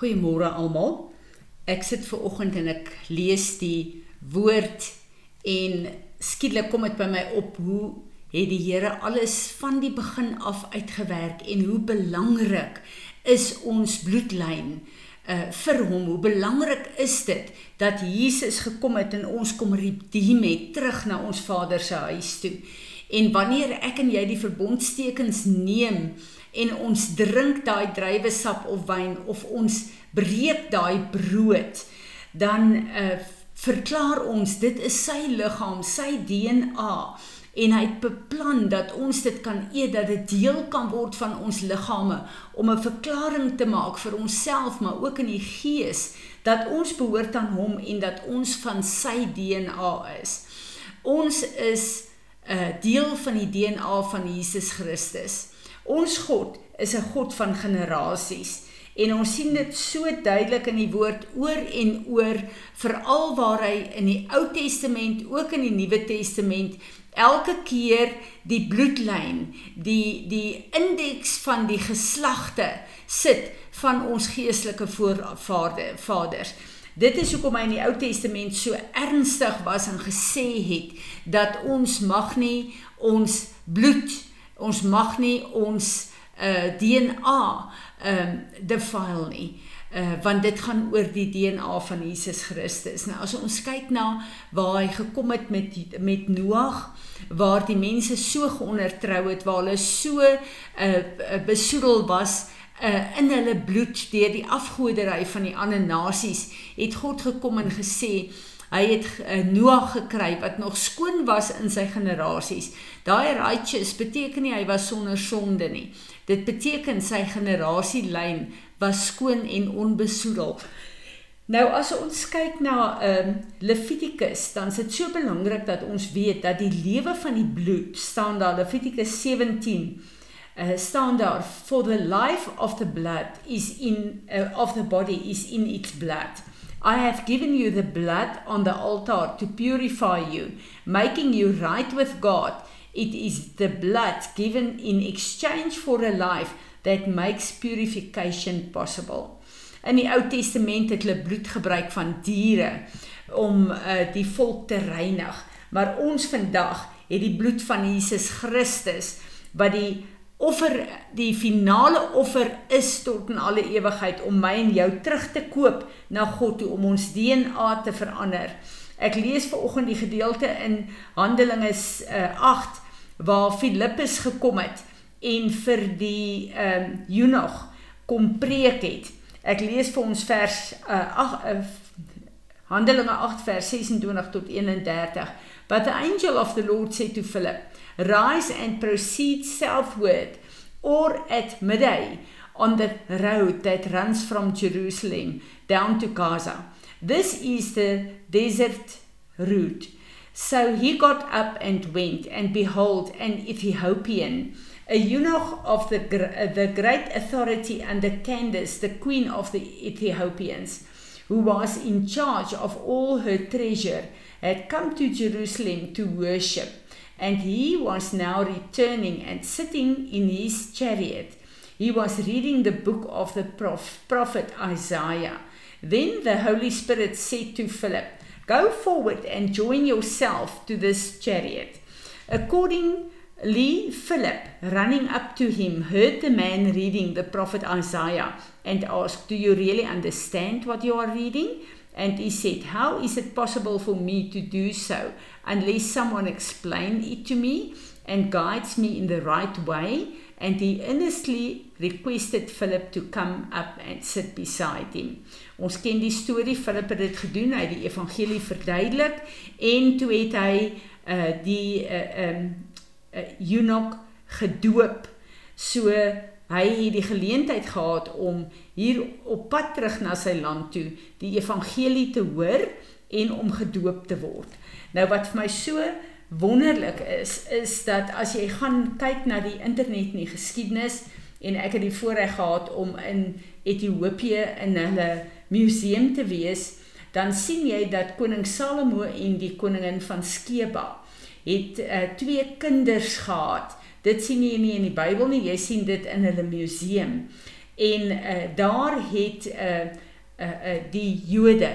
Goeiemôre almal. Ek sit ver oggend en ek lees die woord en skielik kom dit by my op hoe het die Here alles van die begin af uitgewerk en hoe belangrik is ons bloedlyn uh vir hom. Hoe belangrik is dit dat Jesus gekom het en ons kom redeem het terug na ons Vader se huis toe. En wanneer ek en jy die verbondstekens neem en ons drink daai druiwesap of wyn of ons breek daai brood, dan uh verklaar ons dit is sy liggaam, sy DNA en hy het beplan dat ons dit kan eet dat dit deel kan word van ons liggame om 'n verklaring te maak vir onsself maar ook in die gees dat ons behoort aan hom en dat ons van sy DNA is. Ons is 'n uh, deel van die DNA van Jesus Christus. Ons God is 'n God van generasies en ons sien dit so duidelik in die woord oor en oor veral waar hy in die Ou Testament ook in die Nuwe Testament elke keer die bloedlyn die die indeks van die geslagte sit van ons geestelike voorvaders dit is hoekom hy in die Ou Testament so ernstig was en gesê het dat ons mag nie ons bloed ons mag nie ons uh, eh, DNA ehm um, defile nie. Uh want dit gaan oor die DNA van Jesus Christus. Nou as ons kyk na waar hy gekom het met met Noag, waar die mense so geondertrou het, waar hulle so uh besoedel was uh in hulle bloed deur die afgoderry van die ander nasies, het God gekom en gesê Hy het uh, Noag gekry wat nog skoon was in sy generasies. Daai righteous beteken nie hy was sonder sonde nie. Dit beteken sy generasielyn was skoon en onbesoedel. Nou as ons kyk na ehm um, Levitikus, dan is dit so belangrik dat ons weet dat die lewe van die bloed staan daar Levitikus 17 uh, staan daar for the life of the blood is in uh, of the body is in its blood. I have given you the blood on the altar to purify you, making you right with God. It is the blood given in exchange for a life that makes purification possible. In die Ou Testament het hulle bloed gebruik van diere om uh, die volk te reinig. Maar ons vandag het die bloed van Jesus Christus wat die offer die finale offer is tot in alle ewigheid om my en jou terug te koop na God toe om ons DNA te verander. Ek lees ver oggend die gedeelte in Handelinge uh, 8 waar Filippus gekom het en vir die ehm um, Eunog kom preek het. Ek lees vir ons vers uh, 8 uh, Handelinge 8 vers 26 tot 31. But the angel of the Lord said to Philip, Rise and proceed southward, or at midday on the road that runs from Jerusalem down to Gaza. This is the desert route. So he got up and went, and behold, an Ethiopian, a eunuch of the, the great authority under Candace, the queen of the Ethiopians, who was in charge of all her treasure, had come to Jerusalem to worship and he was now returning and sitting in his chariot. He was reading the book of the prophet Isaiah. Then the Holy Spirit said to Philip, Go forward and join yourself to this chariot. Accordingly, Philip, running up to him, heard the man reading the prophet Isaiah and asked, Do you really understand what you are reading? And he said, How is it possible for me to do so unless someone explains it to me and guides me in the right way? And he earnestly requested Philip to come up and sit beside him. Ons ken die storie Philip het dit gedoen, hy het die evangelie verduidelik en toe het hy uh die uh um uh, eunuch gedoop. So hy het die geleentheid gehad om hier op pad terug na sy land toe die evangelie te hoor en om gedoop te word. Nou wat vir my so wonderlik is is dat as jy gaan kyk na die internet en die geskiedenis en ek het die voorreg gehad om in Ethiopië in hulle museum te wees, dan sien jy dat koning Salomo en die koningin van Skeba het uh, twee kinders gehad Dit sien jy nie in die Bybel nie, jy sien dit in hulle museum. en uh, daar het 'n uh, uh, uh, die Jode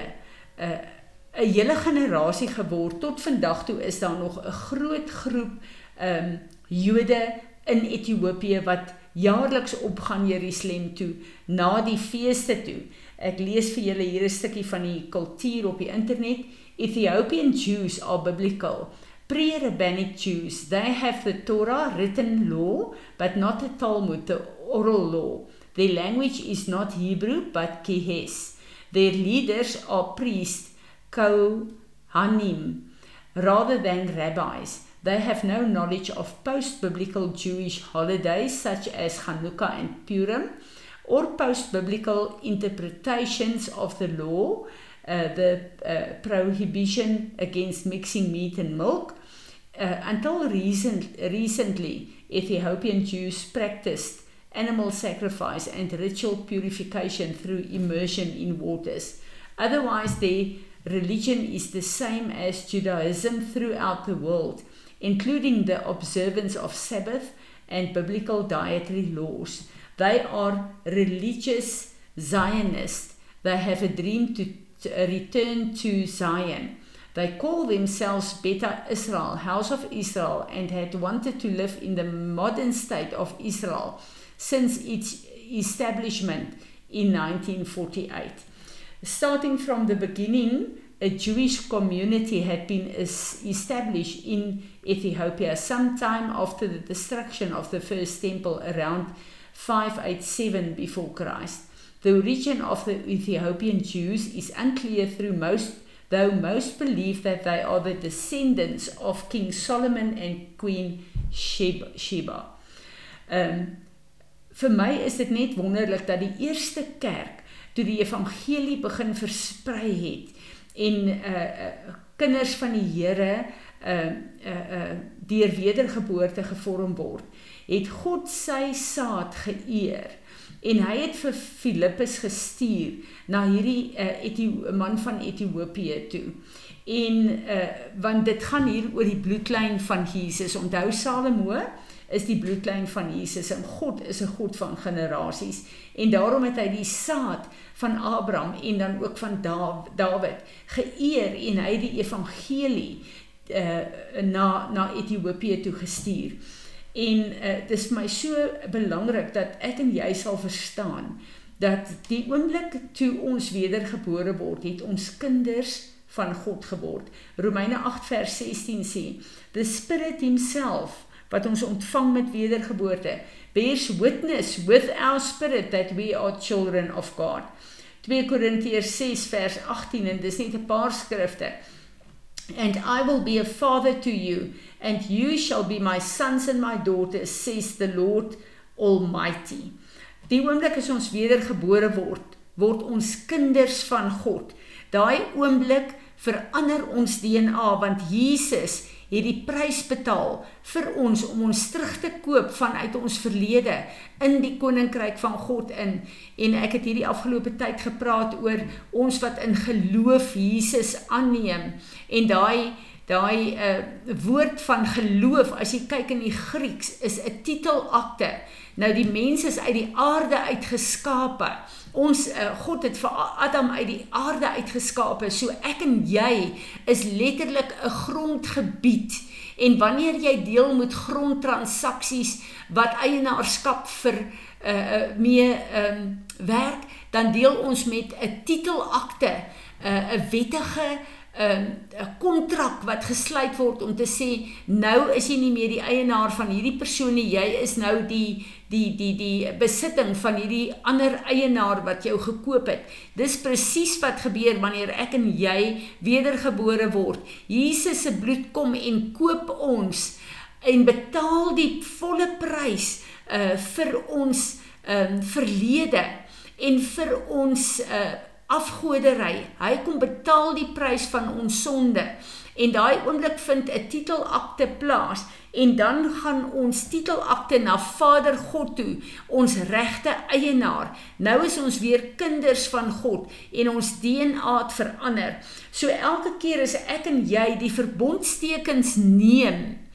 'n uh, 'n hele generasie geword tot vandag toe is daar nog 'n groot groep ehm um, Jode in Ethiopië wat jaarliks opgaan Jerusalem toe na die feeste toe. Ek lees vir julle hier 'n stukkie van die kultuur op die internet. Ethiopian Jews are biblical. Pre-rabbinic Jews, they have the Torah written law, but not the Talmud, the oral law. Their language is not Hebrew, but Kehes. Their leaders are priests, Kohanim, rather than rabbis. They have no knowledge of post-biblical Jewish holidays such as Hanukkah and Purim, or post-biblical interpretations of the law, uh, the uh, prohibition against mixing meat and milk. Uh, until recent, recently, Ethiopian Jews practiced animal sacrifice and ritual purification through immersion in waters. Otherwise, their religion is the same as Judaism throughout the world, including the observance of Sabbath and biblical dietary laws. They are religious Zionists. They have a dream to, to return to Zion. They call themselves Beta Israel, House of Israel, and had wanted to live in the modern state of Israel since its establishment in 1948. Starting from the beginning, a Jewish community had been established in Ethiopia sometime after the destruction of the first temple around 587 before Christ. The origin of the Ethiopian Jews is unclear through most though most believe that they are the descendants of King Solomon and Queen Sheba. Um vir my is dit net wonderlik dat die eerste kerk toe die evangelie begin versprei het en uh, uh kinders van die Here uh uh uh deur wedergeboorte gevorm word het God sy saad geëer en hy het vir Filippus gestuur na hierdie uh, Ethio man van Ethiopië toe. En uh want dit gaan hier oor die bloedlyn van Jesus. Onthou Salomo is die bloedlyn van Jesus en God is 'n God van generasies en daarom het hy die saad van Abraham en dan ook van Dawid geëer en hy die evangelie uh na na Ethiopië toe gestuur. En uh, dit is vir my so belangrik dat ek en jy sal verstaan dat die oomblik toe ons wedergebore word, het ons kinders van God geword. Romeine 8 vers 16 sê: "The Spirit himself wat ons ontvang met wedergeboorte, bears witness with our spirit that we are children of God." 2 Korintiërs 6 vers 18 en dis net 'n paar skrifte. And I will be a father to you and you shall be my sons and my daughters says the Lord Almighty. Die oomblik as ons wedergebore word, word ons kinders van God. Daai oomblik verander ons DNA want Jesus het die prys betaal vir ons om ons terug te koop vanuit ons verlede in die koninkryk van God in. En ek het hierdie afgelope tyd gepraat oor ons wat in geloof Jesus aanneem en daai daai uh, woord van geloof as jy kyk in die Grieks is 'n titelakte. Nou die mens is uit die aarde uitgeskape. Ons uh, God het vir Adam uit die aarde uitgeskape. So ek en jy is letterlik 'n grondgebied. En wanneer jy deel met grondtransaksies wat eienaarskap vir uh mee ehm um, werk, dan deel ons met 'n titelakte, 'n uh, wettige 'n um, kontrak wat gesluit word om te sê nou is jy nie meer die eienaar van hierdie persoon nie. Jy is nou die die die die besitting van hierdie ander eienaar wat jou gekoop het. Dis presies wat gebeur wanneer ek en jy wedergebore word. Jesus se bloed kom en koop ons en betaal die volle prys uh vir ons um verlede en vir ons uh afgodery. Hy kom betaal die prys van ons sonde. En daai oomblik vind 'n titelakte plaas en dan gaan ons titelakte na Vader God toe, ons regte eienaar. Nou is ons weer kinders van God en ons DNA het verander. So elke keer as ek en jy die verbondstekens neem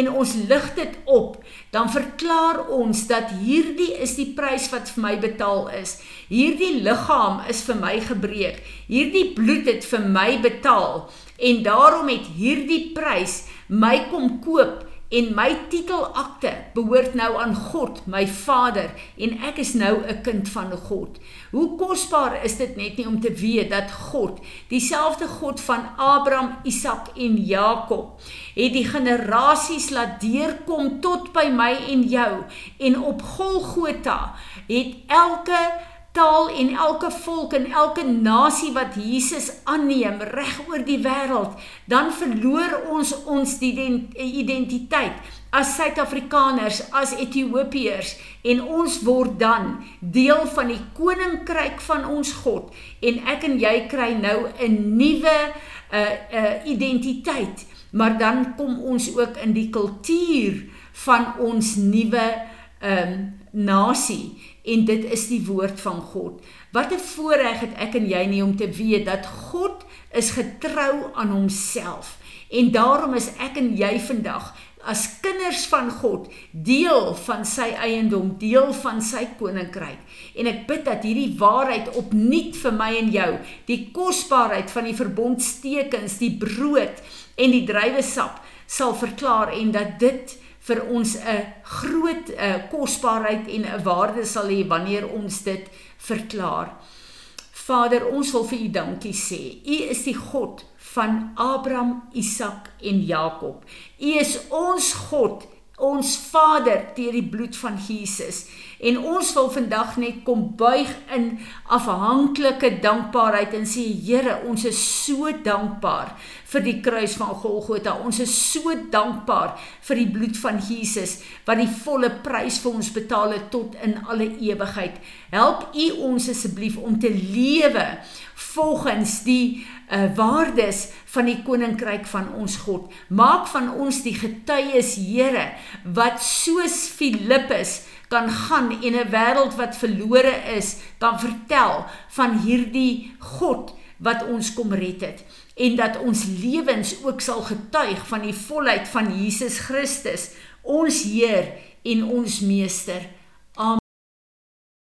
en ons lig dit op, dan verklaar ons dat hierdie is die prys wat vir my betaal is. Hierdie liggaam is vir my gebreek. Hierdie bloed het vir my betaal en daarom het hierdie prys my kom koop en my titelakte behoort nou aan God, my Vader, en ek is nou 'n kind van God. Hoe kosbaar is dit net nie om te weet dat God, dieselfde God van Abraham, Isak en Jakob, het die generasies laat deurkom tot by my en jou en op Golgotha het elke taal en elke volk en elke nasie wat Jesus aanneem reg oor die wêreld, dan verloor ons ons identiteit as Suid-Afrikaners, as Ethiopiërs en ons word dan deel van die koninkryk van ons God en ek en jy kry nou 'n nuwe 'n uh, 'n uh, identiteit, maar dan kom ons ook in die kultuur van ons nuwe ehm um, nasie en dit is die woord van God. Wat 'n voorreg het ek en jy nie om te weet dat God is getrou aan homself. En daarom is ek en jy vandag as kinders van God deel van sy eiendom, deel van sy koninkryk. En ek bid dat hierdie waarheid opnuut vir my en jou, die kosbaarheid van die verbondstekens, die brood en die druiwesap sal verklaar en dat dit vir ons 'n groot uh, kosbaarheid en 'n waarde sal hê wanneer ons dit verklaar. Vader, ons wil vir U dankie sê. U is die God van Abraham, Isak en Jakob. U is ons God ons Vader deur die bloed van Jesus. En ons wil vandag net kom buig in afhanklike dankbaarheid en sê Here, ons is so dankbaar vir die kruis van Golgotha. Ons is so dankbaar vir die bloed van Jesus wat die volle prys vir ons betaal het tot in alle ewigheid. Help U ons asseblief om te lewe volgens die uh, waardes van die koninkryk van ons God. Maak van ons die getuies, Here, wat soos Filippus kan gaan en 'n wêreld wat verlore is, kan vertel van hierdie God wat ons kom red het en dat ons lewens ook sal getuig van die volheid van Jesus Christus, ons Heer en ons Meester.